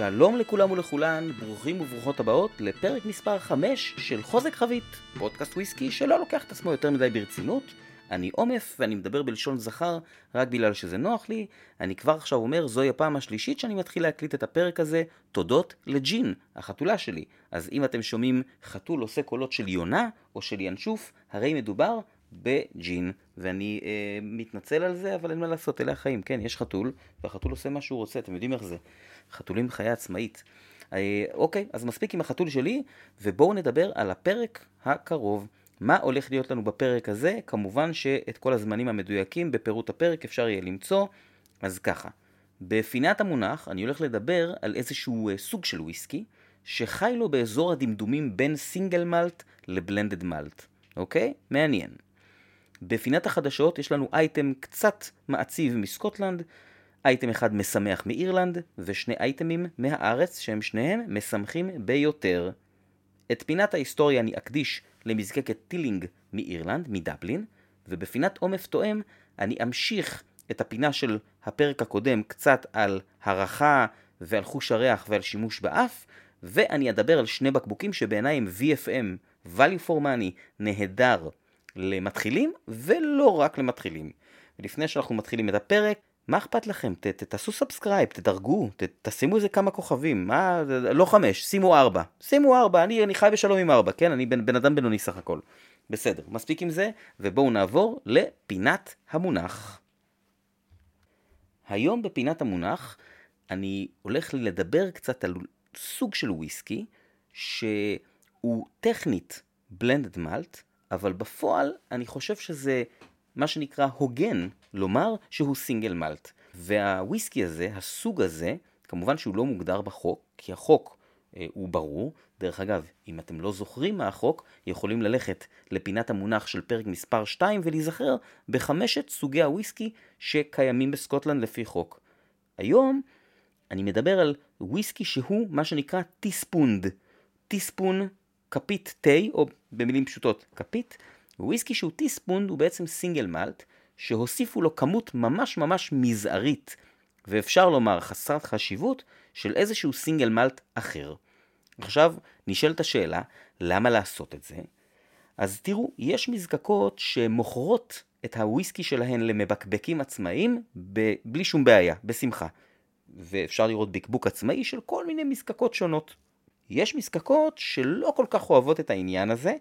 שלום לכולם ולכולן, ברוכים וברוכות הבאות לפרק מספר 5 של חוזק חבית, פודקאסט וויסקי שלא לוקח את עצמו יותר מדי ברצינות. אני עומף ואני מדבר בלשון זכר רק בגלל שזה נוח לי. אני כבר עכשיו אומר, זוהי הפעם השלישית שאני מתחיל להקליט את הפרק הזה, תודות לג'ין, החתולה שלי. אז אם אתם שומעים חתול עושה קולות של יונה או של ינשוף, הרי מדובר בג'ין, ואני אה, מתנצל על זה, אבל אין מה לעשות, אלה החיים. כן, יש חתול, והחתול עושה מה שהוא רוצה, אתם יודעים איך זה. חתולים חיה עצמאית. אה, אוקיי, אז מספיק עם החתול שלי, ובואו נדבר על הפרק הקרוב. מה הולך להיות לנו בפרק הזה? כמובן שאת כל הזמנים המדויקים בפירוט הפרק אפשר יהיה למצוא. אז ככה, בפינת המונח אני הולך לדבר על איזשהו אה, סוג של וויסקי, שחי לו באזור הדמדומים בין סינגל מלט לבלנדד מלט. אוקיי? מעניין. בפינת החדשות יש לנו אייטם קצת מעציב מסקוטלנד, אייטם אחד משמח מאירלנד, ושני אייטמים מהארץ שהם שניהם משמחים ביותר. את פינת ההיסטוריה אני אקדיש למזקקת Teeling מאירלנד, מדבלין, ובפינת עומף תואם אני אמשיך את הפינה של הפרק הקודם קצת על הערכה ועל חוש הריח ועל שימוש באף, ואני אדבר על שני בקבוקים שבעיניי הם VFM, value for money, נהדר למתחילים ולא רק למתחילים. ולפני שאנחנו מתחילים את הפרק, מה אכפת לכם? ת, ת, תעשו subscribe, תדרגו, ת, תשימו איזה כמה כוכבים, מה, לא חמש, שימו ארבע. שימו ארבע, אני, אני חי בשלום עם ארבע, כן? אני בן, בן אדם בינוני סך הכל. בסדר, מספיק עם זה, ובואו נעבור לפינת המונח. היום בפינת המונח אני הולך לדבר קצת על סוג של וויסקי, שהוא טכנית בלנדד מלט, אבל בפועל אני חושב שזה מה שנקרא הוגן לומר שהוא סינגל מלט. והוויסקי הזה, הסוג הזה, כמובן שהוא לא מוגדר בחוק, כי החוק אה, הוא ברור. דרך אגב, אם אתם לא זוכרים מה החוק, יכולים ללכת לפינת המונח של פרק מספר 2 ולהיזכר בחמשת סוגי הוויסקי שקיימים בסקוטלנד לפי חוק. היום אני מדבר על וויסקי שהוא מה שנקרא teaspooned. Teaspoon כפית תה, או במילים פשוטות כפית, וויסקי שהוא teaspooned הוא בעצם single malt, שהוסיפו לו כמות ממש ממש מזערית, ואפשר לומר חסרת חשיבות, של איזשהו single malt אחר. עכשיו נשאלת השאלה, למה לעשות את זה? אז תראו, יש מזקקות שמוכרות את הוויסקי שלהן למבקבקים עצמאיים ב- בלי שום בעיה, בשמחה. ואפשר לראות בקבוק עצמאי של כל מיני מזקקות שונות. יש מזקקות שלא כל כך אוהבות את העניין הזה,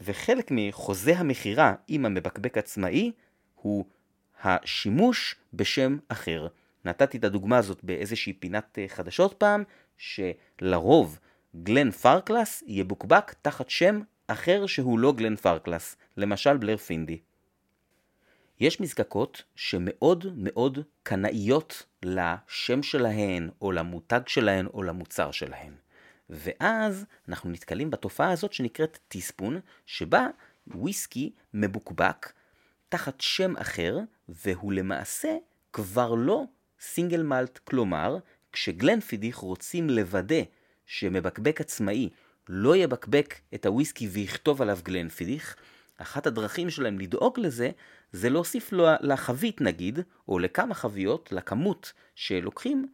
וחלק מחוזה המכירה עם המבקבק עצמאי הוא השימוש בשם אחר. נתתי את הדוגמה הזאת באיזושהי פינת אה, חדשות פעם, שלרוב גלן פרקלס יבוקבק תחת שם אחר שהוא לא גלן פרקלס, למשל בלר פינדי. יש מזקקות שמאוד מאוד קנאיות לשם שלהן, או למותג שלהן, או למוצר שלהן. ואז אנחנו נתקלים בתופעה הזאת שנקראת טיספון, שבה וויסקי מבוקבק תחת שם אחר, והוא למעשה כבר לא סינגל מלט, כלומר, כשגלנפידיך רוצים לוודא שמבקבק עצמאי לא יבקבק את הוויסקי ויכתוב עליו גלנפידיך, אחת הדרכים שלהם לדאוג לזה, זה להוסיף לו לחבית נגיד, או לכמה חביות, לכמות שלוקחים,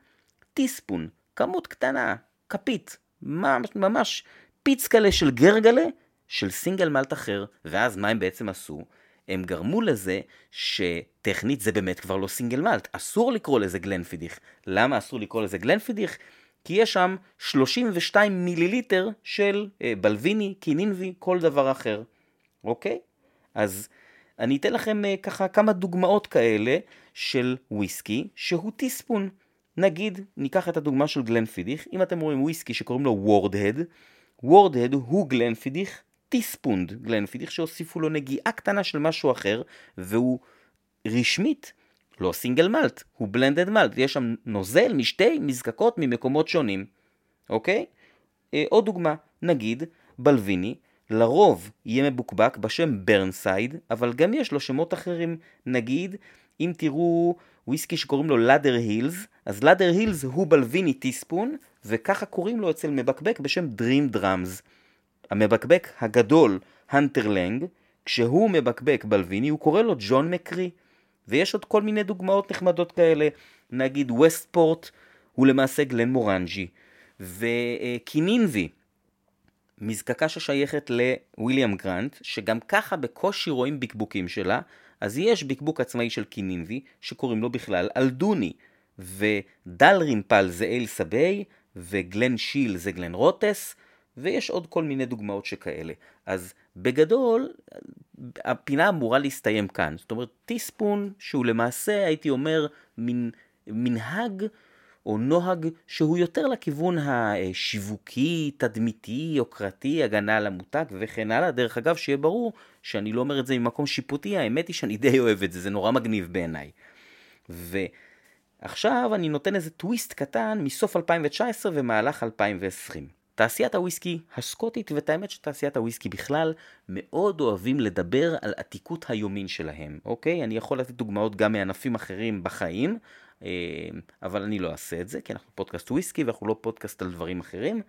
טיספון, כמות קטנה, כפית, ממש, ממש פיצקלה של גרגלה של סינגל מלט אחר, ואז מה הם בעצם עשו? הם גרמו לזה שטכנית זה באמת כבר לא סינגל מלט, אסור לקרוא לזה גלנפידיך. למה אסור לקרוא לזה גלנפידיך? כי יש שם 32 מיליליטר של אה, בלוויני, קינינבי, כל דבר אחר. אוקיי? אז אני אתן לכם אה, ככה כמה דוגמאות כאלה של וויסקי שהוא teaspooned. נגיד, ניקח את הדוגמה של Glenfiddich, אם אתם רואים וויסקי שקוראים לו Wardhead, Wardhead הוא Glenfiddich teaspooned, Glenfiddich שהוסיפו לו נגיעה קטנה של משהו אחר, והוא רשמית לא single malt, הוא blended malt, יש שם נוזל משתי מזקקות ממקומות שונים, אוקיי? אה, עוד דוגמה, נגיד Balvenie, לרוב יהיה מבוקבק בשם Burnside, אבל גם יש לו שמות אחרים, נגיד אם תראו וויסקי שקוראים לו Lauder Hills, אז Lauder Hills הוא Balvenie teaspooned, וככה קוראים לו אצל מבקבק בשם Dream Drams. המבקבק הגדול, Hunter Laing, כשהוא מבקבק Balvenie, הוא קורא לו John McCrae. ויש עוד כל מיני דוגמאות נחמדות כאלה, נגיד Westport הוא למעשה Glenmorangie. ו Kininvie, מזקקה ששייכת ל William Grant, שגם ככה בקושי רואים בקבוקים שלה, אז יש בקבוק עצמאי של Kininvie, שקוראים לו בכלל Aldunie, ו Dalrymple זה Ailsa Bay, ו Glen Shiel זה Glenrothes, ויש עוד כל מיני דוגמאות שכאלה. אז בגדול, הפינה אמורה להסתיים כאן. זאת אומרת, teaspooned שהוא למעשה, הייתי אומר, מין מנהג או נוהג שהוא יותר לכיוון השיווקי, תדמיתי, יוקרתי, הגנה על המותג וכן הלאה. דרך אגב, שיהיה ברור שאני לא אומר את זה ממקום שיפוטי, האמת היא שאני די אוהב את זה, זה נורא מגניב בעיניי. ועכשיו אני נותן איזה טוויסט קטן מסוף 2019 ומהלך 2020. תעשיית הוויסקי הסקוטית, ואת האמת שתעשיית הוויסקי בכלל, מאוד אוהבים לדבר על עתיקות היומין שלהם, אוקיי? אני יכול לתת דוגמאות גם מענפים אחרים בחיים, אבל אני לא אעשה את זה, כי אנחנו פודקאסט וויסקי ואנחנו לא פודקאסט על דברים אחרים.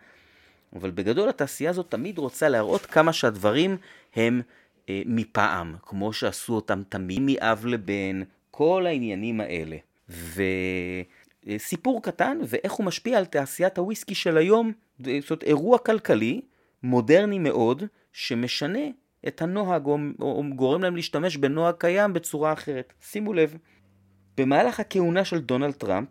אבל בגדול התעשייה הזאת תמיד רוצה להראות כמה שהדברים הם אה, מפעם, כמו שעשו אותם תמיד מאב לבן, כל העניינים האלה. וסיפור קטן, ואיך הוא משפיע על תעשיית הוויסקי של היום, זאת אומרת, אירוע כלכלי, מודרני מאוד, שמשנה את הנוהג, או, או גורם להם להשתמש בנוהג קיים בצורה אחרת. שימו לב, במהלך הכהונה של דונלד טראמפ,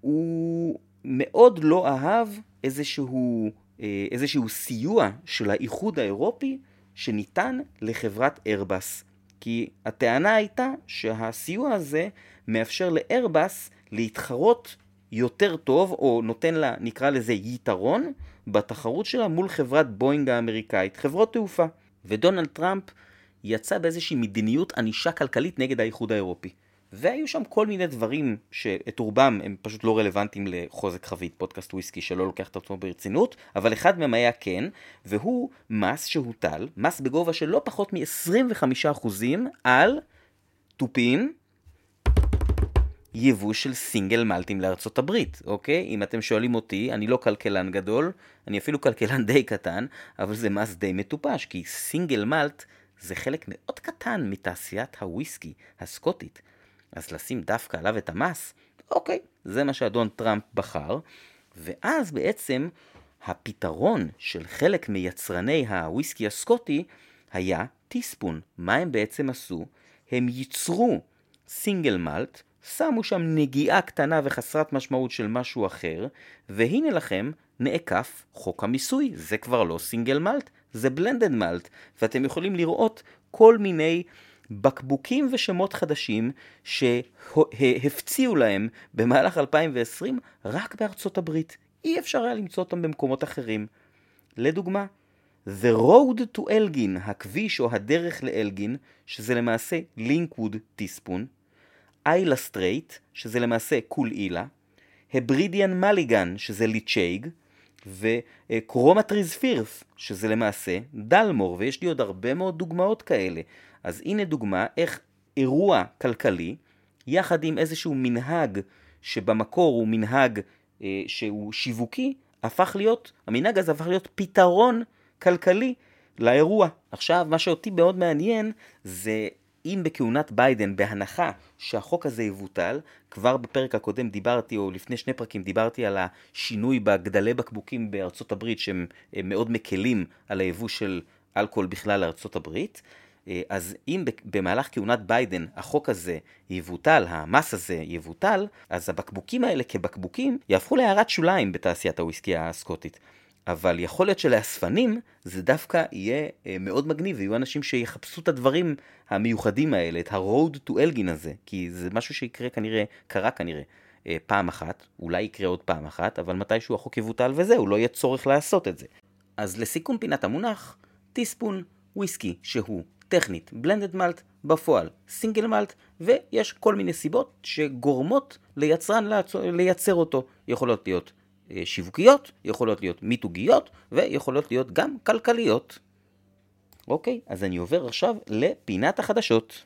הוא מאוד לא אהב איזשהו, אה, איזשהו סיוע של האיחוד האירופי שניתן לחברת איירבס. כי הטענה הייתה שהסיוע הזה מאפשר לאיירבס להתחרות יותר טוב, או נותן לה, נקרא לזה, יתרון, בתחרות שלה מול חברת בואינג האמריקאית, חברות תעופה. ודונלד טראמפ יצא באיזושהי מדיניות ענישה כלכלית נגד האיחוד האירופי. והיו שם כל מיני דברים שאת רובם הם פשוט לא רלוונטיים לחוזק חבית, פודקאסט וויסקי שלא לוקח את עצמו ברצינות, אבל אחד מהם היה כן, והוא מס שהוטל, מס בגובה של לא פחות מ-25% על תופים, יבוא של סינגל מלטים לארצות הברית, אוקיי? אם אתם שואלים אותי, אני לא כלכלן גדול, אני אפילו כלכלן די קטן, אבל זה מס די מטופש, כי סינגל מלט זה חלק מאוד קטן מתעשיית הוויסקי הסקוטית. אז לשים דווקא עליו את המס, אוקיי, זה מה שאדון טראמפ בחר, ואז בעצם הפתרון של חלק מיצרני הוויסקי הסקוטי היה טיספון. מה הם בעצם עשו? הם ייצרו סינגל מלט, שמו שם נגיעה קטנה וחסרת משמעות של משהו אחר, והנה לכם נעקף חוק המיסוי. זה כבר לא סינגל מלט, זה בלנדד מלט, ואתם יכולים לראות כל מיני בקבוקים ושמות חדשים שהפציעו להם במהלך 2020 רק בארצות הברית. אי אפשר היה למצוא אותם במקומות אחרים. לדוגמה, The Road to Elgin, הכביש או הדרך לאלגין, שזה למעשה לינקווד טיספון, Islay Straight, שזה למעשה Caol Ila, Hebridean Mulligan, שזה Ledaig, ו Cromarty's Firth, שזה למעשה Dalmore, ויש לי עוד הרבה מאוד דוגמאות כאלה. אז הנה דוגמה איך אירוע כלכלי, יחד עם איזשהו מנהג שבמקור הוא מנהג אה, שהוא שיווקי, הפך להיות, המנהג הזה הפך להיות פתרון כלכלי לאירוע. עכשיו, מה שאותי מאוד מעניין זה אם בכהונת ביידן, בהנחה שהחוק הזה יבוטל, כבר בפרק הקודם דיברתי, או לפני שני פרקים דיברתי על השינוי בגדלי בקבוקים בארצות הברית, שהם מאוד מקלים על היבוא של אלכוהול בכלל לארצות הברית. אה, אז אם במהלך כהונת ביידן החוק הזה יבוטל, המס הזה יבוטל, אז הבקבוקים האלה כבקבוקים יהפכו להערת שוליים בתעשיית הוויסקי הסקוטית. אבל יכול להיות שלאספנים זה דווקא יהיה אה, מאוד מגניב, ויהיו אנשים שיחפשו את הדברים המיוחדים האלה, את ה-road to Elgin הזה, כי זה משהו שיקרה כנראה, קרה כנראה אה, פעם אחת, אולי יקרה עוד פעם אחת, אבל מתישהו החוק יבוטל וזהו, לא יהיה צורך לעשות את זה. אז לסיכום פינת המונח, טיספון וויסקי שהוא טכנית בלנדד מלט, בפועל סינגל מלט, ויש כל מיני סיבות שגורמות ליצרן לייצר אותו. יכולות להיות אה, שיווקיות, יכולות להיות מיתוגיות, ויכולות להיות גם כלכליות. אוקיי, אז אני עובר עכשיו לפינת החדשות.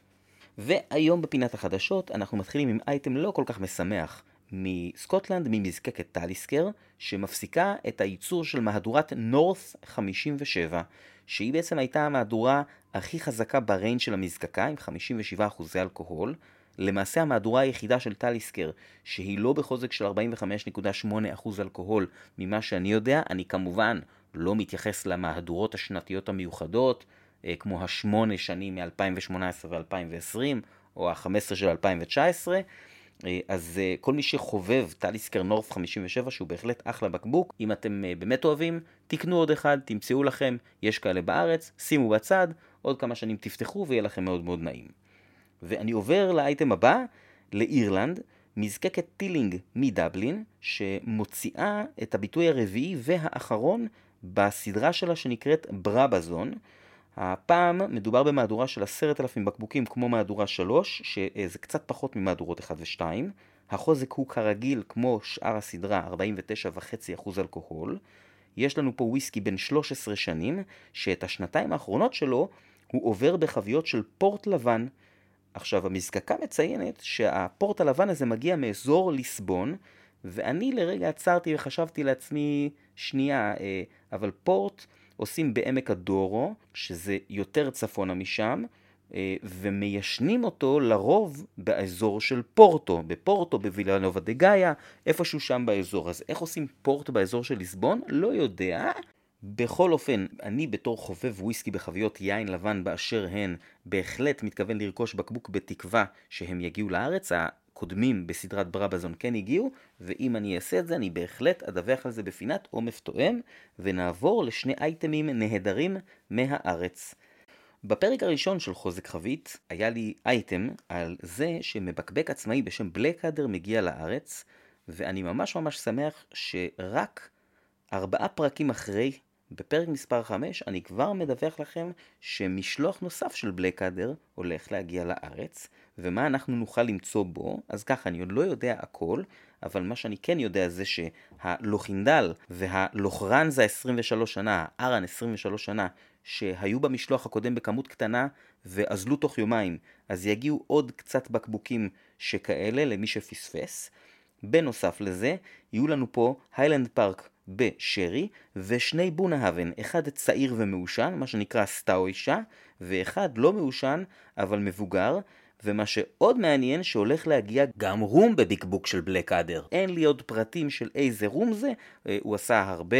והיום בפינת החדשות אנחנו מתחילים עם אייטם לא כל כך משמח מסקוטלנד, ממזקקת Talisker, שמפסיקה את הייצור של מהדורת North 57, שהיא בעצם הייתה המהדורה הכי חזקה ב range של המזקקה, עם 57% אלכוהול. למעשה המהדורה היחידה של Talisker, שהיא לא בחוזק של 45.8% אלכוהול ממה שאני יודע, אני כמובן לא מתייחס למהדורות השנתיות המיוחדות, אה, כמו השמונה שנים מ-2018 ו-2020, או ה-15 של 2019, אה, אז אה, כל מי שחובב טליסקר נורף 57 שהוא בהחלט אחלה בקבוק, אם אתם באמת אוהבים, תקנו עוד אחד, תמצאו לכם, יש כאלה בארץ, שימו בצד, עוד כמה שנים תפתחו ויהיה לכם מאוד מאוד נעים. ואני עובר לאייטם הבא, לאירלנד, מזקקת Teeling מדבלין, שמוציאה את הביטוי הרביעי והאחרון בסדרה שלה שנקראת Brabazon. הפעם מדובר במהדורה של עשרת אלפים בקבוקים כמו מהדורה 3, שזה קצת פחות ממהדורות 1 ו-2. החוזק הוא כרגיל כמו שאר הסדרה 49.5% אלכוהול. יש לנו פה וויסקי בן 13 שנים, שאת השנתיים האחרונות שלו הוא עובר בחביות של פורט לבן. עכשיו המזקקה מציינת שהפורט הלבן הזה מגיע מאזור ליסבון, ואני לרגע עצרתי וחשבתי לעצמי, שנייה, אה, אבל פורט עושים בעמק הדורו, שזה יותר צפונה משם, אה, ומיישנים אותו לרוב באזור של פורטו, בפורטו, בווילנובה דה גאיה, איפשהו שם באזור. אז איך עושים פורט באזור של ליסבון? לא יודע. בכל אופן, אני בתור חובב וויסקי בחביות יין לבן באשר הן, בהחלט מתכוון לרכוש בקבוק בתקווה שהם יגיעו לארץ. הקודמים בסדרת ברבזון כן הגיעו, ואם אני אעשה את זה, אני בהחלט אדווח על זה בפינת עומף תואם, ונעבור לשני אייטמים נהדרים מהארץ. בפרק הראשון של חוזק חבית היה לי אייטם על זה שמבקבק עצמאי בשם בלקאדר מגיע לארץ, ואני ממש ממש שמח שרק ארבעה פרקים אחרי בפרק מספר 5 אני כבר מדווח לכם שמשלוח נוסף של בלקאדר הולך להגיע לארץ, ומה אנחנו נוכל למצוא בו, אז ככה, אני עוד לא יודע הכל, אבל מה שאני כן יודע זה שהלוכינדל והלוכרנזה 23 שנה, הארן 23 שנה, שהיו במשלוח הקודם בכמות קטנה ואזלו תוך יומיים, אז יגיעו עוד קצת בקבוקים שכאלה למי שפספס. בנוסף לזה, יהיו לנו פה היילנד פארק בשרי, ושני בונהבן, אחד צעיר ומעושן, מה שנקרא סטאוישה, ואחד לא מעושן, אבל מבוגר, ומה שעוד מעניין שהולך להגיע גם רום בביקבוק של בלק אדר. אין לי עוד פרטים של איזה רום זה, אה, הוא עשה הרבה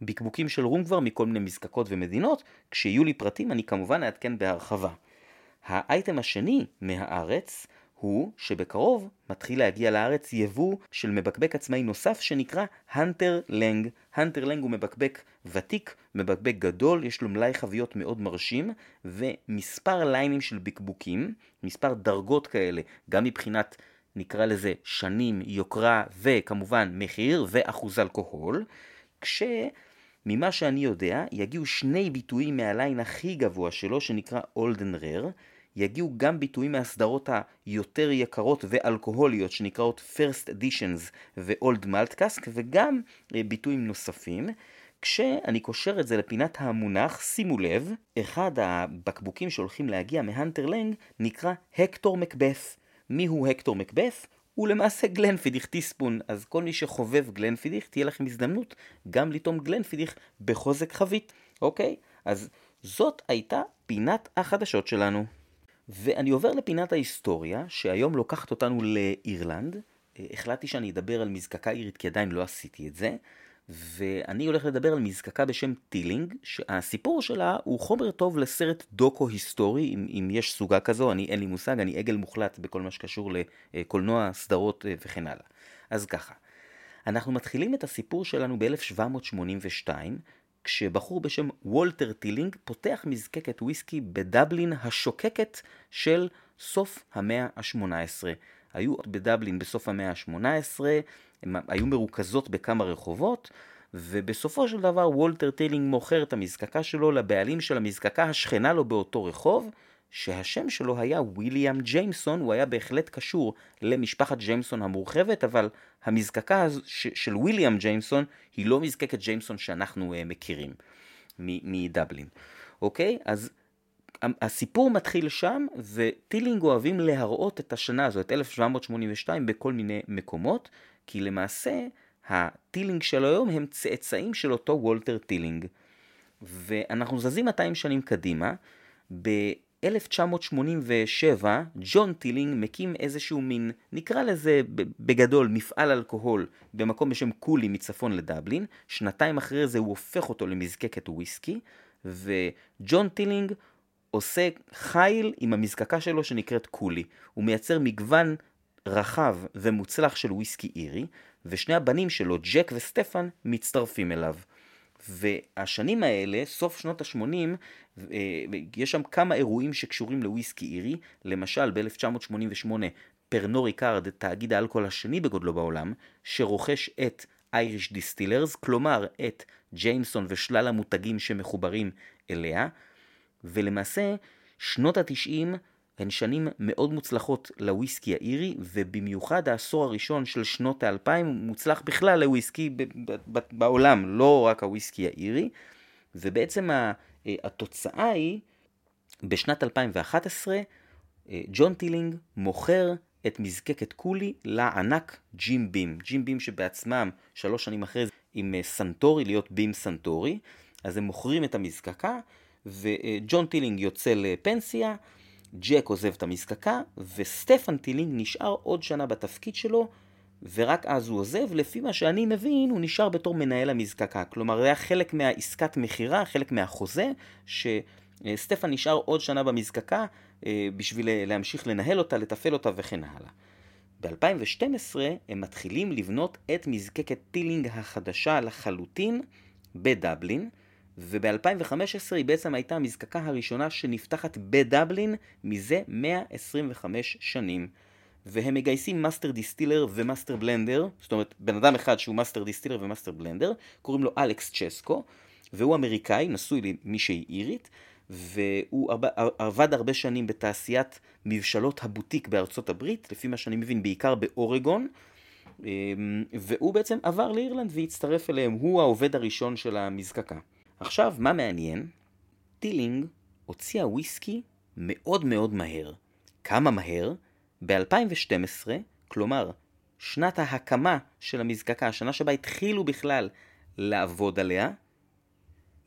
ביקבוקים של רום כבר מכל מיני מזקקות ומדינות, כשיהיו לי פרטים אני כמובן אעדכן בהרחבה. האייטם השני מהארץ הוא שבקרוב מתחיל להגיע לארץ יבוא של מבקבק עצמאי נוסף שנקרא הנטר לנג. הנטר לנג הוא מבקבק ותיק, מבקבק גדול, יש לו מלאי חביות מאוד מרשים ומספר ליינים של בקבוקים, מספר דרגות כאלה, גם מבחינת נקרא לזה שנים, יוקרה וכמובן מחיר ואחוז אלכוהול, כשממה שאני יודע יגיעו שני ביטויים מהליין הכי גבוה שלו שנקרא אולדן רר יגיעו גם ביטויים מהסדרות היותר יקרות ואלכוהוליות שנקראות First Editions ו-Old Malt Cask וגם אה, ביטויים נוספים. כשאני קושר את זה לפינת המונח, שימו לב, אחד הבקבוקים שהולכים להגיע מהנטר לנג נקרא הקטור מקבף. מיהו הקטור מקבף? הוא למעשה Glenfiddich teaspooned, אז כל מי שחובב Glenfiddich, תהיה לכם הזדמנות גם לטעום Glenfiddich בחוזק חבית, אוקיי? אז זאת הייתה פינת החדשות שלנו. ואני עובר לפינת ההיסטוריה, שהיום לוקחת אותנו לאירלנד. אה, החלטתי שאני אדבר על מזקקה אירית, כי עדיין לא עשיתי את זה. ואני הולך לדבר על מזקקה בשם Teeling, שהסיפור שלה הוא חומר טוב לסרט דוקו היסטורי, אם, אם יש סוגה כזו, אני אין לי מושג, אני עגל מוחלט בכל מה שקשור לקולנוע, סדרות אה, וכן הלאה. אז ככה, אנחנו מתחילים את הסיפור שלנו ב-1782, כשבחור בשם וולטר טילינג פותח מזקקת וויסקי בדבלין השוקקת של סוף המאה ה-18. היו בדבלין בסוף המאה ה-18, הן היו מרוכזות בכמה רחובות, ובסופו של דבר וולטר טילינג מוכר את המזקקה שלו לבעלים של המזקקה השכנה לו באותו רחוב, שהשם שלו היה ויליאם ג'יימסון, הוא היה בהחלט קשור למשפחת ג'יימסון המורחבת, אבל המזקקה של ויליאם ג'יימסון היא לא מזקקת ג'יימסון שאנחנו אה, מכירים מדבלין. אוקיי? אז הסיפור מתחיל שם, וטילינג אוהבים להראות את השנה הזו, את 1782, בכל מיני מקומות, כי למעשה הטילינג של היום הם צאצאים של אותו וולטר טילינג. ואנחנו זזים 200 שנים קדימה, ב-1987 ג'ון טילינג מקים איזשהו מין, נקרא לזה בגדול מפעל אלכוהול במקום בשם קולי מצפון לדבלין, שנתיים אחרי זה הוא הופך אותו למזקקת וויסקי, וג'ון טילינג עושה חיל עם המזקקה שלו שנקראת קולי. הוא מייצר מגוון רחב ומוצלח של וויסקי אירי, ושני הבנים שלו, ג'ק וסטפן, מצטרפים אליו. והשנים האלה, סוף שנות ה-80, אה, יש שם כמה אירועים שקשורים לוויסקי אירי, למשל ב-1988 פרנו ריקארד, תאגיד האלכוהול השני בגודלו בעולם, שרוכש את אייריש דיסטילרס, כלומר את ג'יימסון ושלל המותגים שמחוברים אליה, ולמעשה שנות התשעים הן שנים מאוד מוצלחות לוויסקי האירי, ובמיוחד העשור הראשון של שנות האלפיים מוצלח בכלל לוויסקי בעולם, לא רק הוויסקי האירי, ובעצם התוצאה היא, בשנת 2011, ג'ון טילינג מוכר את מזקקת קולי לענק ג'ים בים. ג'ים בים שבעצמם שלוש שנים אחרי זה עם סנטורי, להיות בים סנטורי, אז הם מוכרים את המזקקה, וג'ון טילינג יוצא לפנסיה, ג'ק עוזב את המזקקה, וסטפן טילינג נשאר עוד שנה בתפקיד שלו, ורק אז הוא עוזב, לפי מה שאני מבין, הוא נשאר בתור מנהל המזקקה. כלומר, זה היה חלק מהעסקת מכירה, חלק מהחוזה, שסטפן נשאר עוד שנה במזקקה אה, בשביל להמשיך לנהל אותה, לתפעל אותה וכן הלאה. ב-2012 הם מתחילים לבנות את מזקקת טילינג החדשה לחלוטין בדבלין, וב-2015 היא בעצם הייתה המזקקה הראשונה שנפתחת בדבלין מזה 125 שנים. והם מגייסים master distiller ו master blender, זאת אומרת בן אדם אחד שהוא master distiller ו master blender, קוראים לו אלכס צ'סקו, והוא אמריקאי, נשוי למישהי אירית, והוא עבד הרבה שנים בתעשיית מבשלות הבוטיק בארצות הברית, לפי מה שאני מבין בעיקר באורגון, אמ, והוא בעצם עבר לאירלנד והצטרף אליהם, הוא העובד הראשון של המזקקה. עכשיו, מה מעניין? טילינג הוציאה וויסקי מאוד מאוד מהר. כמה מהר? ב-2012, כלומר, שנת ההקמה של המזקקה, השנה שבה התחילו בכלל לעבוד עליה,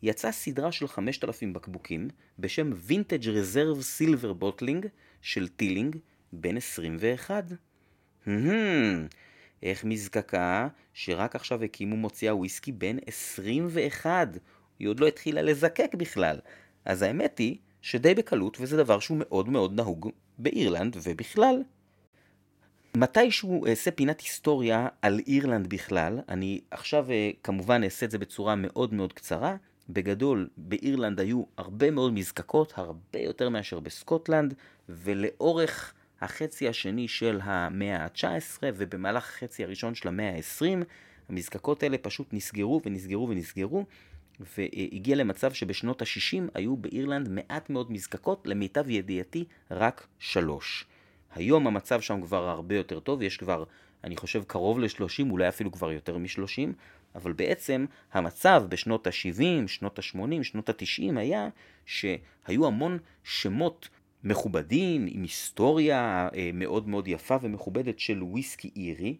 יצאה סדרה של 5,000 בקבוקים בשם Vintage Reserve Silver Bottling של טילינג בן 21. איך מזקקה שרק עכשיו הקימו מוציאה וויסקי בן 21? היא עוד לא התחילה לזקק בכלל. אז האמת היא שדי בקלות, וזה דבר שהוא מאוד מאוד נהוג באירלנד ובכלל. מתישהו אעשה פינת היסטוריה על אירלנד בכלל, אני עכשיו אה, כמובן אעשה את זה בצורה מאוד מאוד קצרה. בגדול, באירלנד היו הרבה מאוד מזקקות, הרבה יותר מאשר בסקוטלנד, ולאורך החצי השני של המאה ה-19 ובמהלך החצי הראשון של המאה ה-20, המזקקות האלה פשוט נסגרו ונסגרו ונסגרו, והגיע למצב שבשנות ה-60 היו באירלנד מעט מאוד מזקקות, למיטב ידיעתי רק שלוש. היום המצב שם כבר הרבה יותר טוב, יש כבר, אני חושב, קרוב ל-30, אולי אפילו כבר יותר מ-30, אבל בעצם המצב בשנות ה-70, שנות ה-80, שנות ה-90 היה שהיו המון שמות מכובדים, עם היסטוריה אה, מאוד מאוד יפה ומכובדת של וויסקי אירי,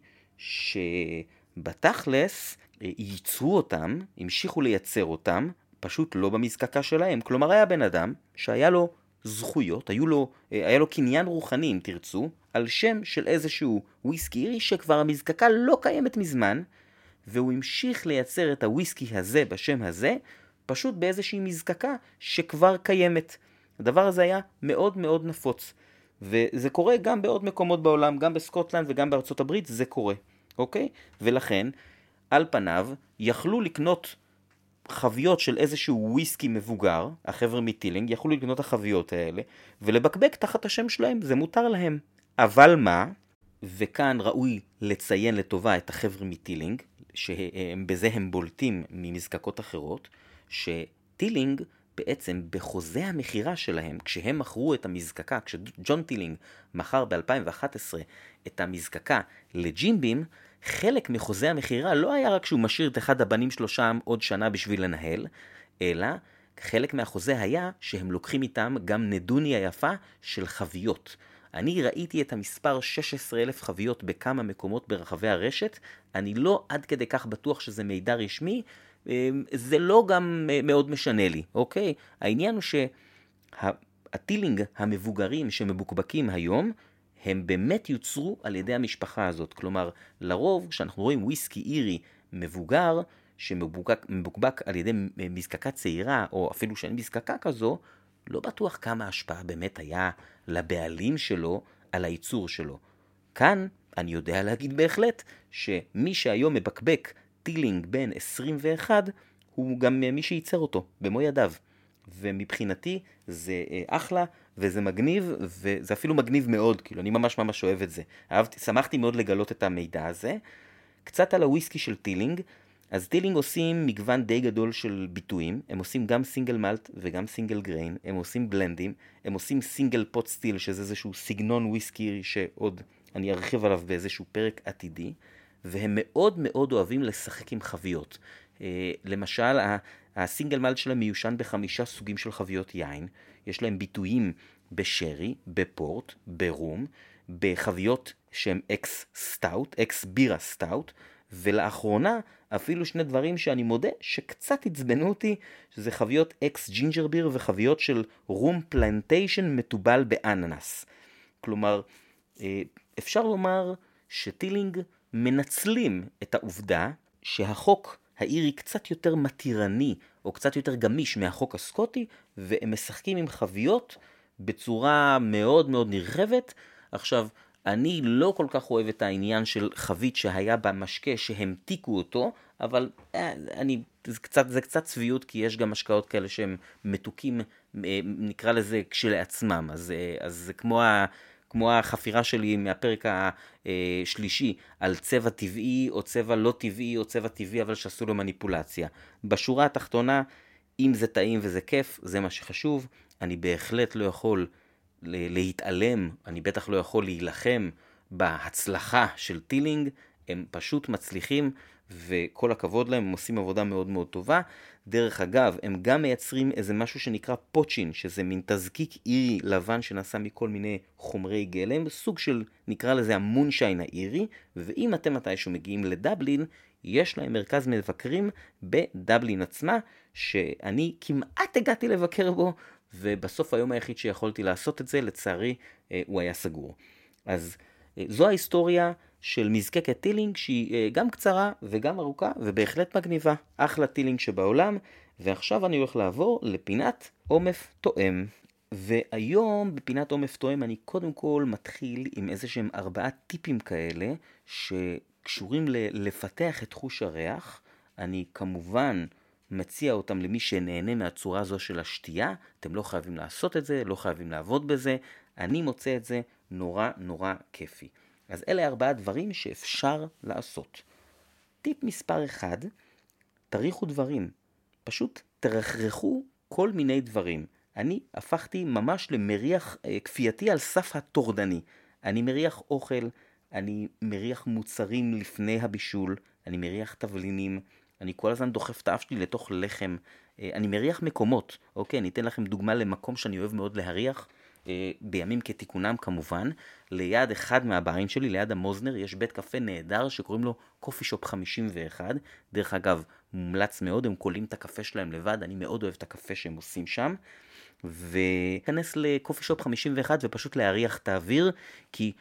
שבתכלס ייצרו אותם, המשיכו לייצר אותם, פשוט לא במזקקה שלהם. כלומר, היה בן אדם שהיה לו זכויות, היו לו, אה, היה לו קניין רוחני, אם תרצו, על שם של איזשהו וויסקי אירי שכבר המזקקה לא קיימת מזמן, והוא המשיך לייצר את הוויסקי הזה בשם הזה, פשוט באיזושהי מזקקה שכבר קיימת. הדבר הזה היה מאוד מאוד נפוץ. וזה קורה גם בעוד מקומות בעולם, גם בסקוטלנד וגם בארצות הברית, זה קורה, אוקיי? ולכן, על פניו, יכלו לקנות חביות של איזשהו וויסקי מבוגר, החבר'ה מטילינג, יכלו לקנות את החביות האלה, ולבקבק תחת השם שלהם, זה מותר להם. אבל מה, וכאן ראוי לציין לטובה את החבר'ה מטילינג, שבזה הם בולטים ממזקקות אחרות, שטילינג בעצם בחוזה המכירה שלהם, כשהם מכרו את המזקקה, כשג'ון טילינג מכר ב-2011 את המזקקה לג'ימבים, חלק מחוזה המכירה לא היה רק שהוא משאיר את אחד הבנים שלו שם עוד שנה בשביל לנהל, אלא חלק מהחוזה היה שהם לוקחים איתם גם נדוניה יפה של חביות. אני ראיתי את המספר 16,000 חביות בכמה מקומות ברחבי הרשת, אני לא עד כדי כך בטוח שזה מידע רשמי, אמ, זה לא גם מאוד משנה לי, אוקיי? העניין הוא הטילינג המבוגרים שמבוקבקים היום, הם באמת יוצרו על ידי המשפחה הזאת. כלומר, לרוב, כשאנחנו רואים וויסקי אירי מבוגר, שמבוקבק על ידי מזקקה צעירה, או אפילו שאין מזקקה כזו, לא בטוח כמה השפעה באמת היה לבעלים שלו על הייצור שלו. כאן אני יודע להגיד בהחלט שמי שהיום מבקבק טילינג בן 21, הוא גם מי שייצר אותו, במו ידיו. ומבחינתי זה אה, אחלה, וזה מגניב, וזה אפילו מגניב מאוד, כאילו, אני ממש ממש אוהב את זה. אהבתי, שמחתי מאוד לגלות את המידע הזה. קצת על הוויסקי של טילינג. אז טילינג עושים מגוון די גדול של ביטויים, הם עושים גם single malt וגם single grain, הם עושים בלנדים, הם עושים single pot still, שזה איזשהו סגנון וויסקי שעוד אני ארחיב עליו באיזשהו פרק עתידי, והם מאוד מאוד אוהבים לשחק עם חביות. אה, למשל, ה single malt שלהם מיושן בחמישה סוגים של חביות יין, יש להם ביטויים בשרי, בפורט, ברום, בחביות שהם ex stout, ex בירה stout, ולאחרונה אפילו שני דברים שאני מודה שקצת עצבנו אותי, שזה חביות ex ginger beer וחביות של רום פלנטיישן מתובל באננס. כלומר, אה, אפשר לומר שטילינג מנצלים את העובדה שהחוק האירי קצת יותר מתירני או קצת יותר גמיש מהחוק הסקוטי והם משחקים עם חביות בצורה מאוד מאוד נרחבת. עכשיו, אני לא כל כך אוהב את העניין של חבית שהיה בה משקה שהמתיקו אותו, אבל אה, אני, זה קצת, זה קצת צביעות כי יש גם משקאות כאלה שהם מתוקים, אה, נקרא לזה כשלעצמם, אז, אה, אז זה כמו ה... כמו החפירה שלי מהפרק השלישי על צבע טבעי או צבע לא טבעי או צבע טבעי אבל שעשו לו מניפולציה. בשורה התחתונה, אם זה טעים וזה כיף, זה מה שחשוב. אני בהחלט לא יכול להתעלם, אני בטח לא יכול להילחם בהצלחה של טילינג, הם פשוט מצליחים וכל הכבוד להם, הם עושים עבודה מאוד מאוד טובה. דרך אגב, הם גם מייצרים איזה משהו שנקרא פוצ'ין, שזה מין תזקיק אירי לבן שנעשה מכל מיני חומרי גלם, סוג של, נקרא לזה המונשיין האירי, ואם אתם מתישהו מגיעים לדבלין, יש להם מרכז מבקרים בדבלין עצמה, שאני כמעט הגעתי לבקר בו, ובסוף היום היחיד שיכולתי לעשות את זה, לצערי, אה, הוא היה סגור. אז אה, זו ההיסטוריה של מזקקת טילינג שהיא אה, גם קצרה וגם ארוכה ובהחלט מגניבה. אחלה טילינג שבעולם. ועכשיו אני הולך לעבור לפינת עומף תואם. והיום בפינת עומף תואם אני קודם כל מתחיל עם איזה שהם ארבעה טיפים כאלה שקשורים ל- לפתח את חוש הריח. אני כמובן מציע אותם למי שנהנה מהצורה הזו של השתייה. אתם לא חייבים לעשות את זה, לא חייבים לעבוד בזה. אני מוצא את זה נורא נורא כיפי. אז אלה ארבעה דברים שאפשר לעשות. טיפ מספר אחד, תריחו דברים. פשוט תרחרחו כל מיני דברים. אני הפכתי ממש למריח אה, כפייתי על סף הטורדני. אני מריח אוכל, אני מריח מוצרים לפני הבישול, אני מריח תבלינים, אני כל הזמן דוחף את האף שלי לתוך לחם, אה, אני מריח מקומות. אוקיי, אני אתן לכם דוגמה למקום שאני אוהב מאוד להריח. אה, בימים כתיקונם כמובן, ליד אחד מהברים שלי, ליד המוזנר, יש בית קפה נהדר שקוראים לו קופי שופ 51. דרך אגב, מומלץ מאוד, הם קולים את הקפה שלהם לבד, אני מאוד אוהב את הקפה שהם עושים שם. וכנס לקופי שופ 51 ופשוט להריח את האוויר, כי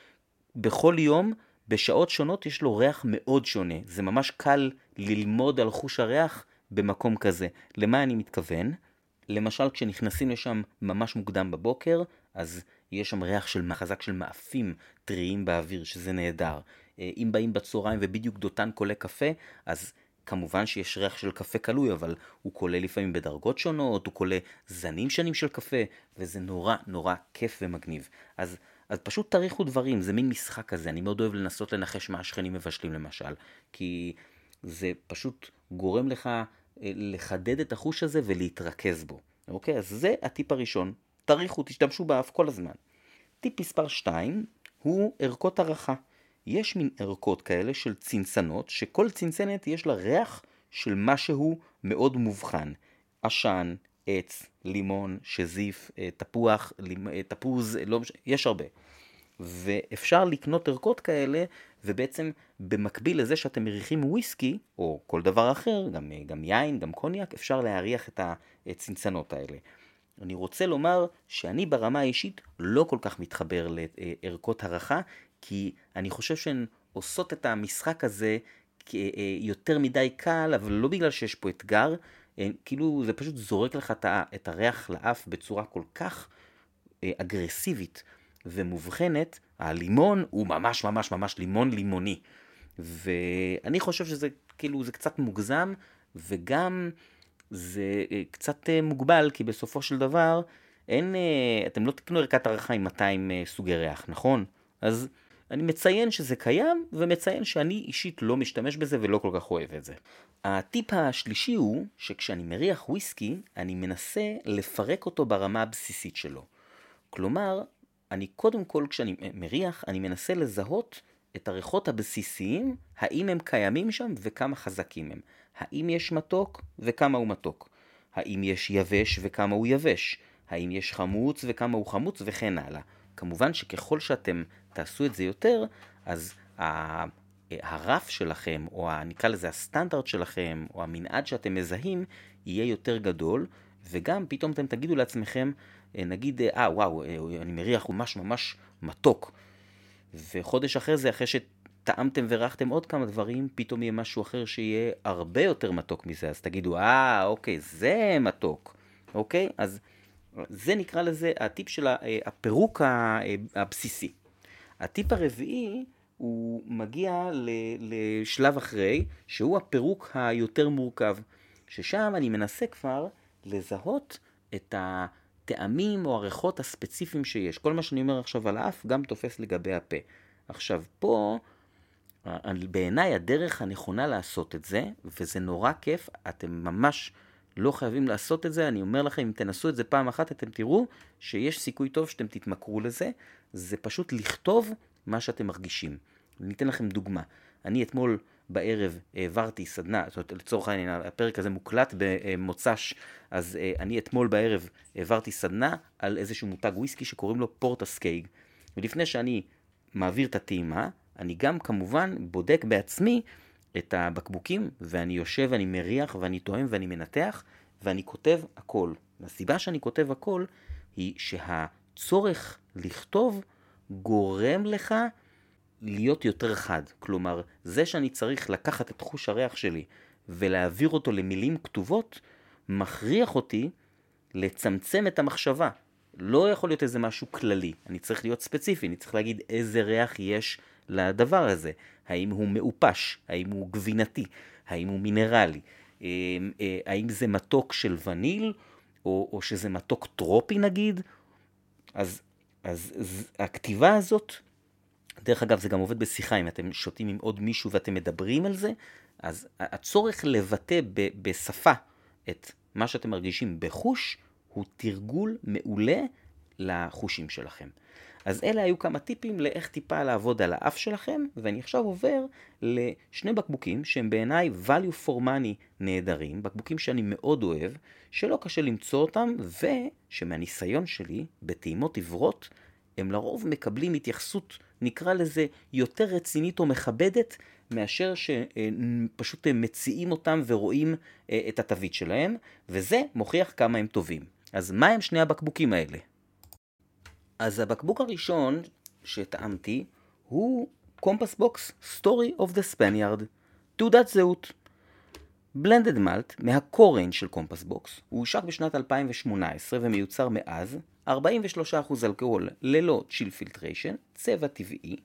בכל יום, בשעות שונות, יש לו ריח מאוד שונה. זה ממש קל ללמוד על חוש הריח במקום כזה. למה אני מתכוון? למשל כשנכנסים לשם ממש מוקדם בבוקר, אז יש שם ריח של חזק של מאפים טריים באוויר, שזה נהדר. אה, אם באים בצהריים ובדיוק דותן קולה קפה, אז כמובן שיש ריח של קפה קלוי, אבל הוא קולה לפעמים בדרגות שונות, הוא קולה זנים שונים של קפה, וזה נורא נורא כיף ומגניב. אז, אז פשוט תריכו דברים, זה מין משחק כזה, אני מאוד אוהב לנסות לנחש מה השכנים מבשלים למשל, כי זה פשוט גורם לך אה, לחדד את החוש הזה ולהתרכז בו. אוקיי? אז זה הטיפ הראשון. תריכו, תשתמשו באף כל הזמן. טיפ מספר 2 הוא ערכות הרחה. יש מין ערכות כאלה של צנצנות, שכל צנצנת יש לה ריח של משהו מאוד מובחן. עשן, עץ, לימון, שזיף, אה, תפוח, אה, תפוז, לא משנה, יש הרבה. ואפשר לקנות ערכות כאלה, ובעצם במקביל לזה שאתם מריחים וויסקי, או כל דבר אחר, גם, גם יין, גם קוניאק, אפשר להריח את הצנצנות האלה. אני רוצה לומר שאני ברמה האישית לא כל כך מתחבר לערכות הערכה, כי אני חושב שהן עושות את המשחק הזה יותר מדי קל, אבל לא בגלל שיש פה אתגר, כאילו זה פשוט זורק לך את הריח לאף בצורה כל כך אגרסיבית ומובחנת, הלימון הוא ממש ממש ממש לימון לימוני. ואני חושב שזה כאילו זה קצת מוגזם, וגם זה אה, קצת אה, מוגבל, כי בסופו של דבר אין, אה, אתם לא תקנו ערכת הערכה עם 200 סוגי ריח, נכון? אז אני מציין שזה קיים, ומציין שאני אישית לא משתמש בזה ולא כל כך אוהב את זה. הטיפ השלישי הוא שכשאני מריח וויסקי, אני מנסה לפרק אותו ברמה הבסיסית שלו. כלומר, אני קודם כל כשאני מריח, אני מנסה לזהות את הריחות הבסיסיים, האם הם קיימים שם וכמה חזקים הם. האם יש מתוק וכמה הוא מתוק. האם יש יבש וכמה הוא יבש. האם יש חמוץ וכמה הוא חמוץ וכן הלאה. כמובן שככל שאתם תעשו את זה יותר, אז הרף שלכם, או נקרא לזה הסטנדרט שלכם, או המנעד שאתם מזהים, יהיה יותר גדול, וגם פתאום אתם תגידו לעצמכם, אה, נגיד, אה וואו, אה, אני מריח ממש ממש מתוק. וחודש אחרי זה, אחרי שטעמתם וריחתם עוד כמה דברים, פתאום יהיה משהו אחר שיהיה הרבה יותר מתוק מזה. אז תגידו, אה, אוקיי, זה מתוק. אוקיי? אז זה נקרא לזה הטיפ של אה, הפירוק הבסיסי. הטיפ הרביעי הוא מגיע לשלב אחרי, שהוא הפירוק היותר מורכב, ששם אני מנסה כבר לזהות את הטעמים או הריחות הספציפיים שיש. כל מה שאני אומר עכשיו על האף גם תופס לגבי הפה. עכשיו, פה, בעיניי הדרך הנכונה לעשות את זה, וזה נורא כיף, אתם ממש לא חייבים לעשות את זה, אני אומר לכם, אם תנסו את זה פעם אחת, אתם תראו שיש סיכוי טוב שאתם תתמכרו לזה. זה פשוט לכתוב מה שאתם מרגישים. אני אתן לכם דוגמה. אני אתמול בערב העברתי סדנה, זאת אומרת, לצורך העניין, הפרק הזה מוקלט במוצ"ש, אז אה, אני אתמול בערב העברתי סדנה על איזשהו מותג וויסקי שקוראים לו פורט אסקייג. ולפני שאני מעביר את הטעימה, אני גם כמובן בודק בעצמי את הבקבוקים, ואני יושב ואני מריח ואני טועם ואני מנתח, ואני כותב הכל. והסיבה שאני כותב הכל היא שהצורך לכתוב גורם לך להיות יותר חד. כלומר, זה שאני צריך לקחת את חוש הריח שלי ולהעביר אותו למילים כתובות, מכריח אותי לצמצם את המחשבה. לא יכול להיות איזה משהו כללי, אני צריך להיות ספציפי, אני צריך להגיד איזה ריח יש לדבר הזה. האם הוא מעופש, האם הוא גבינתי, האם הוא מינרלי, אה, אה, האם זה מתוק של וניל, או, או שזה מתוק טרופי נגיד. אז, אז, אז הכתיבה הזאת, דרך אגב זה גם עובד בשיחה, אם אתם שותים עם עוד מישהו ואתם מדברים על זה, אז הצורך לבטא ב, בשפה את מה שאתם מרגישים בחוש, הוא תרגול מעולה לחושים שלכם. אז אלה היו כמה טיפים לאיך טיפה לעבוד על האף שלכם, ואני עכשיו עובר לשני בקבוקים שהם בעיניי value for money נהדרים, בקבוקים שאני מאוד אוהב, שלא קשה למצוא אותם, ושמהניסיון שלי בטעימות עיוורות, הם לרוב מקבלים התייחסות, נקרא לזה, יותר רצינית או מכבדת, מאשר שפשוט מציעים אותם ורואים אה, את התווית שלהם, וזה מוכיח כמה הם טובים. אז מה הם שני הבקבוקים האלה? אז הבקבוק הראשון שטעמתי הוא קומפס בוקס Story of the Spaniard, תעודת זהות. blended malt מה core range של קומפס בוקס, הוא הושק בשנת 2018 ומיוצר מאז 43% אלכוהול ללא chill filtration, צבע טבעי,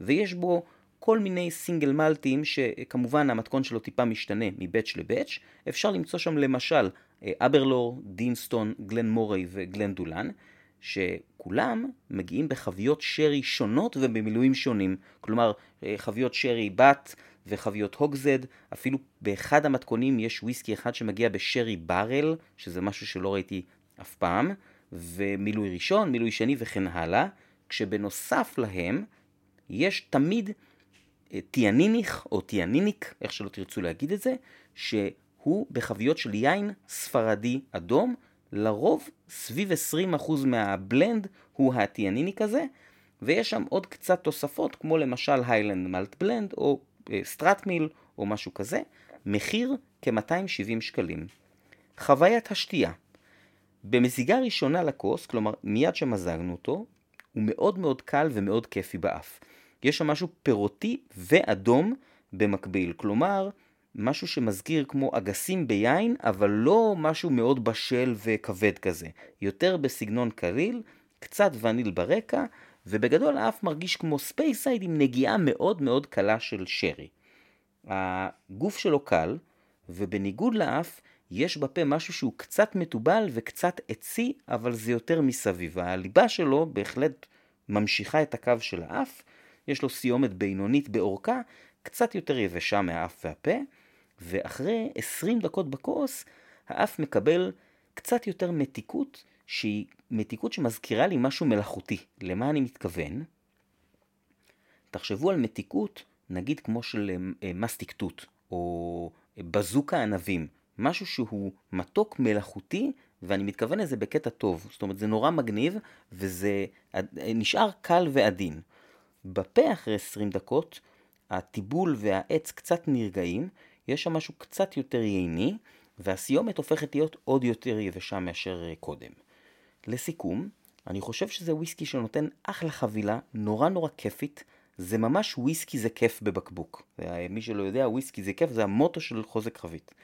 ויש בו כל מיני single malt ים שכמובן המתכון שלו טיפה משתנה מ batch ל batch, אפשר למצוא שם למשל אברלור, דינסטון, גלן מורי וגלן דולן, שכולם מגיעים בחביות שרי שונות ובמילואים שונים. כלומר, אה, חביות שרי בת וחביות הוגזד, אפילו באחד המתכונים יש וויסקי אחד שמגיע בשרי ברל, שזה משהו שלא ראיתי אף פעם, ומילוי ראשון, מילוי שני וכן הלאה, כשבנוסף להם יש תמיד אה, טיאניניך או טיאניניק, איך שלא תרצו להגיד את זה, שהוא בחביות של יין ספרדי אדום, לרוב סביב 20% מה blend הוא הטיאניניק הזה, ויש שם עוד קצת תוספות, כמו למשל Highland malt blend, או Strathmill, אה, או משהו כזה, מחיר כ-270 שקלים. חוויית השתייה במזיגה ראשונה לכוס, כלומר מיד שמזגנו אותו, הוא מאוד מאוד קל ומאוד כיפי באף. יש שם משהו פירותי ואדום במקביל, כלומר משהו שמזכיר כמו אגסים ביין, אבל לא משהו מאוד בשל וכבד כזה. יותר בסגנון קליל, קצת וניל ברקע, ובגדול האף מרגיש כמו Speyside עם נגיעה מאוד מאוד קלה של שרי. הגוף שלו קל, ובניגוד לאף, יש בפה משהו שהוא קצת מתובל וקצת עצי, אבל זה יותר מסביב. הליבה שלו בהחלט ממשיכה את הקו של האף, יש לו סיומת בינונית באורכה, קצת יותר יבשה מהאף והפה, ואחרי 20 דקות בכוס, האף מקבל קצת יותר מתיקות, שהיא מתיקות שמזכירה לי משהו מלאכותי. למה אני מתכוון? תחשבו על מתיקות, נגיד כמו של אה, מסטיק תות, או בזוקה ענבים. משהו שהוא מתוק מלאכותי, ואני מתכוון לזה בקטע טוב. זאת אומרת, זה נורא מגניב, וזה נשאר קל ועדין. בפה אחרי 20 דקות, הטיבול והעץ קצת נרגעים, יש שם משהו קצת יותר ייני, והסיומת הופכת להיות עוד יותר יבשה מאשר אה, קודם. לסיכום, אני חושב שזה וויסקי שנותן אחלה חבילה, נורא נורא כיפית, זה ממש וויסקי זה כיף בבקבוק. מי שלא יודע, וויסקי זה כיף, זה המוטו של חוזק חבית.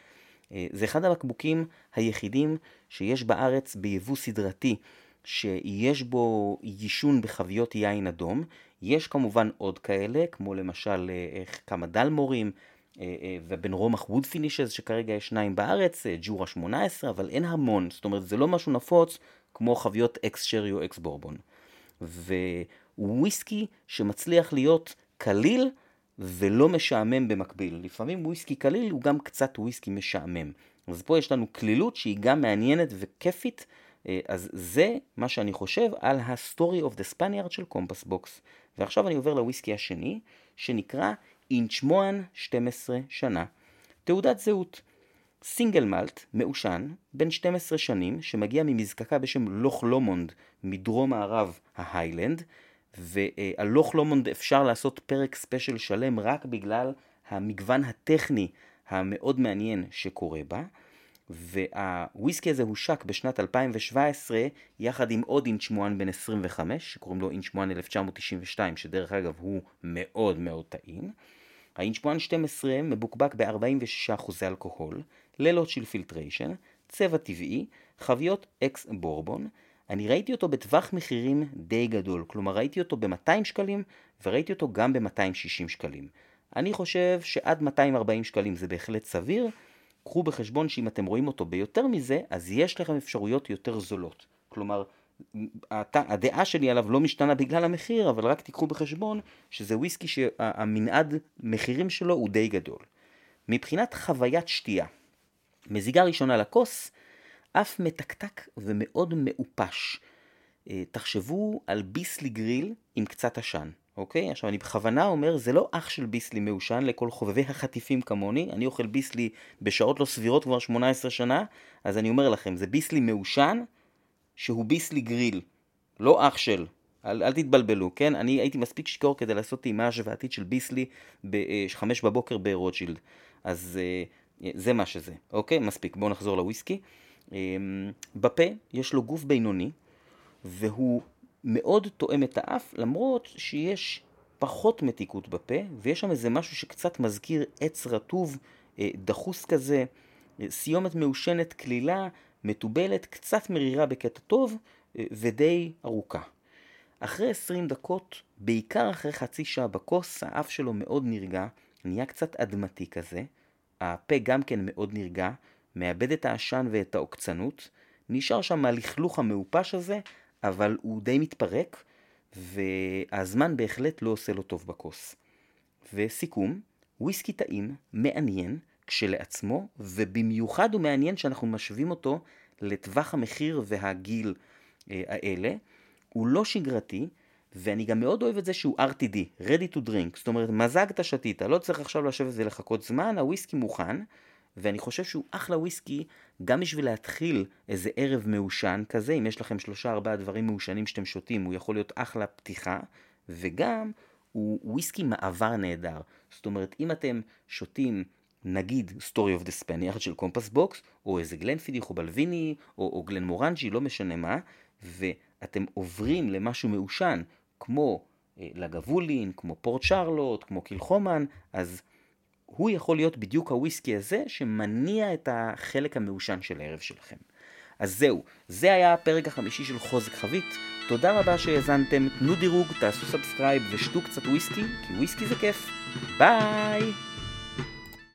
אה, זה אחד הבקבוקים היחידים שיש בארץ ביבוא סדרתי, שיש בו יישון בחביות יין אדום. יש כמובן עוד כאלה, כמו למשל אה, כמה דלמורים, אה, ו Benromach wood finishes, שכרגע יש שניים בארץ, ג'ורה 18, אבל אין המון, זאת אומרת זה לא משהו נפוץ כמו חביות ex sherry או ex bourbon. וויסקי שמצליח להיות קליל ולא משעמם במקביל. לפעמים וויסקי קליל הוא גם קצת וויסקי משעמם. אז פה יש לנו קלילות שהיא גם מעניינת וכיפית, אה, אז זה מה שאני חושב על ה-Story of the Spaniard של Compass Box. ועכשיו אני עובר לוויסקי השני, שנקרא Inchmoan 12 שנה. תעודת זהות. Single malt, מעושן, בן 12 שנים, שמגיע ממזקקה בשם Loch Lomond, מדרום מערב ה Highland, ועל Loch Lomond אפשר לעשות פרק special שלם רק בגלל המגוון הטכני המאוד מעניין שקורה בה. והוויסקי הזה הושק בשנת 2017 יחד עם עוד Inchmoan בן 25 שקוראים לו Inchmoan 1992 שדרך אגב הוא מאוד מאוד טעים. ה Inchmoan 12 מבוקבק ב-46% אלכוהול, ללא chill filtration, צבע טבעי, חביות אקס בורבון. אני ראיתי אותו בטווח מחירים די גדול, כלומר ראיתי אותו ב-200 שקלים וראיתי אותו גם ב-260 שקלים. אני חושב שעד 240 שקלים זה בהחלט סביר. קחו בחשבון שאם אתם רואים אותו ביותר מזה, אז יש לכם אפשרויות יותר זולות. כלומר, הדעה שלי עליו לא משתנה בגלל המחיר, אבל רק תיקחו בחשבון שזה וויסקי שהמנעד מחירים שלו הוא די גדול. מבחינת חוויית שתייה, מזיגה ראשונה לכוס, אף מתקתק ומאוד מעופש. אה, תחשבו על ביסלי גריל עם קצת עשן, אוקיי? עכשיו אני בכוונה אומר, זה לא אח של ביסלי מעושן לכל חובבי החטיפים כמוני, אני אוכל ביסלי בשעות לא סבירות כבר 18 שנה, אז אני אומר לכם, זה ביסלי מעושן שהוא ביסלי גריל, לא אח של. אל, אל תתבלבלו, כן? אני הייתי מספיק שיכור כדי לעשות טעימה השוואתית של ביסלי ב-5 אה, בבוקר ברוטשילד. אז אה, זה מה שזה, אוקיי? מספיק, בואו נחזור לוויסקי. אמ, בפה יש לו גוף בינוני, והוא מאוד תואם את האף, למרות שיש פחות מתיקות בפה, ויש שם איזה משהו שקצת מזכיר עץ רטוב, אה, דחוס כזה, סיומת מעושנת, כלילה, מתובלת, קצת מרירה בקטע טוב, אה, ודי ארוכה. אחרי 20 דקות, בעיקר אחרי חצי שעה בכוס, האף שלו מאוד נרגע, נהיה קצת אדמתי כזה, הפה גם כן מאוד נרגע, מאבד את העשן ואת העוקצנות, נשאר שם הלכלוך המעופש הזה, אבל הוא די מתפרק, והזמן בהחלט לא עושה לו טוב בכוס. וסיכום, וויסקי טעים, מעניין, כשלעצמו, ובמיוחד הוא מעניין שאנחנו משווים אותו לטווח המחיר והגיל אה, האלה. הוא לא שגרתי, ואני גם מאוד אוהב את זה שהוא RTD, ready to drink, זאת אומרת מזגת שתית, לא צריך עכשיו לשבת ולחכות זמן, הוויסקי מוכן, ואני חושב שהוא אחלה וויסקי גם בשביל להתחיל איזה ערב מעושן כזה, אם יש לכם שלושה ארבעה דברים מעושנים שאתם שותים, הוא יכול להיות אחלה פתיחה, וגם הוא וויסקי מעבר נהדר. זאת אומרת, אם אתם שותים נגיד Story of the Spaniard של Compass Box, או איזה Glenfiddich או Balvenie, או, או Glenmorangie, לא משנה מה, ואתם עוברים למשהו מעושן, כמו אה, Lagavulin, כמו Port Charlotte, כמו Kilchoman, אז הוא יכול להיות בדיוק הוויסקי הזה שמניע את החלק המעושן של הערב שלכם. אז זהו, זה היה הפרק החמישי של חוזק חבית. תודה רבה שהאזנתם, תנו דירוג, תעשו subscribe ושתו קצת וויסקי, כי וויסקי זה כיף. ביי!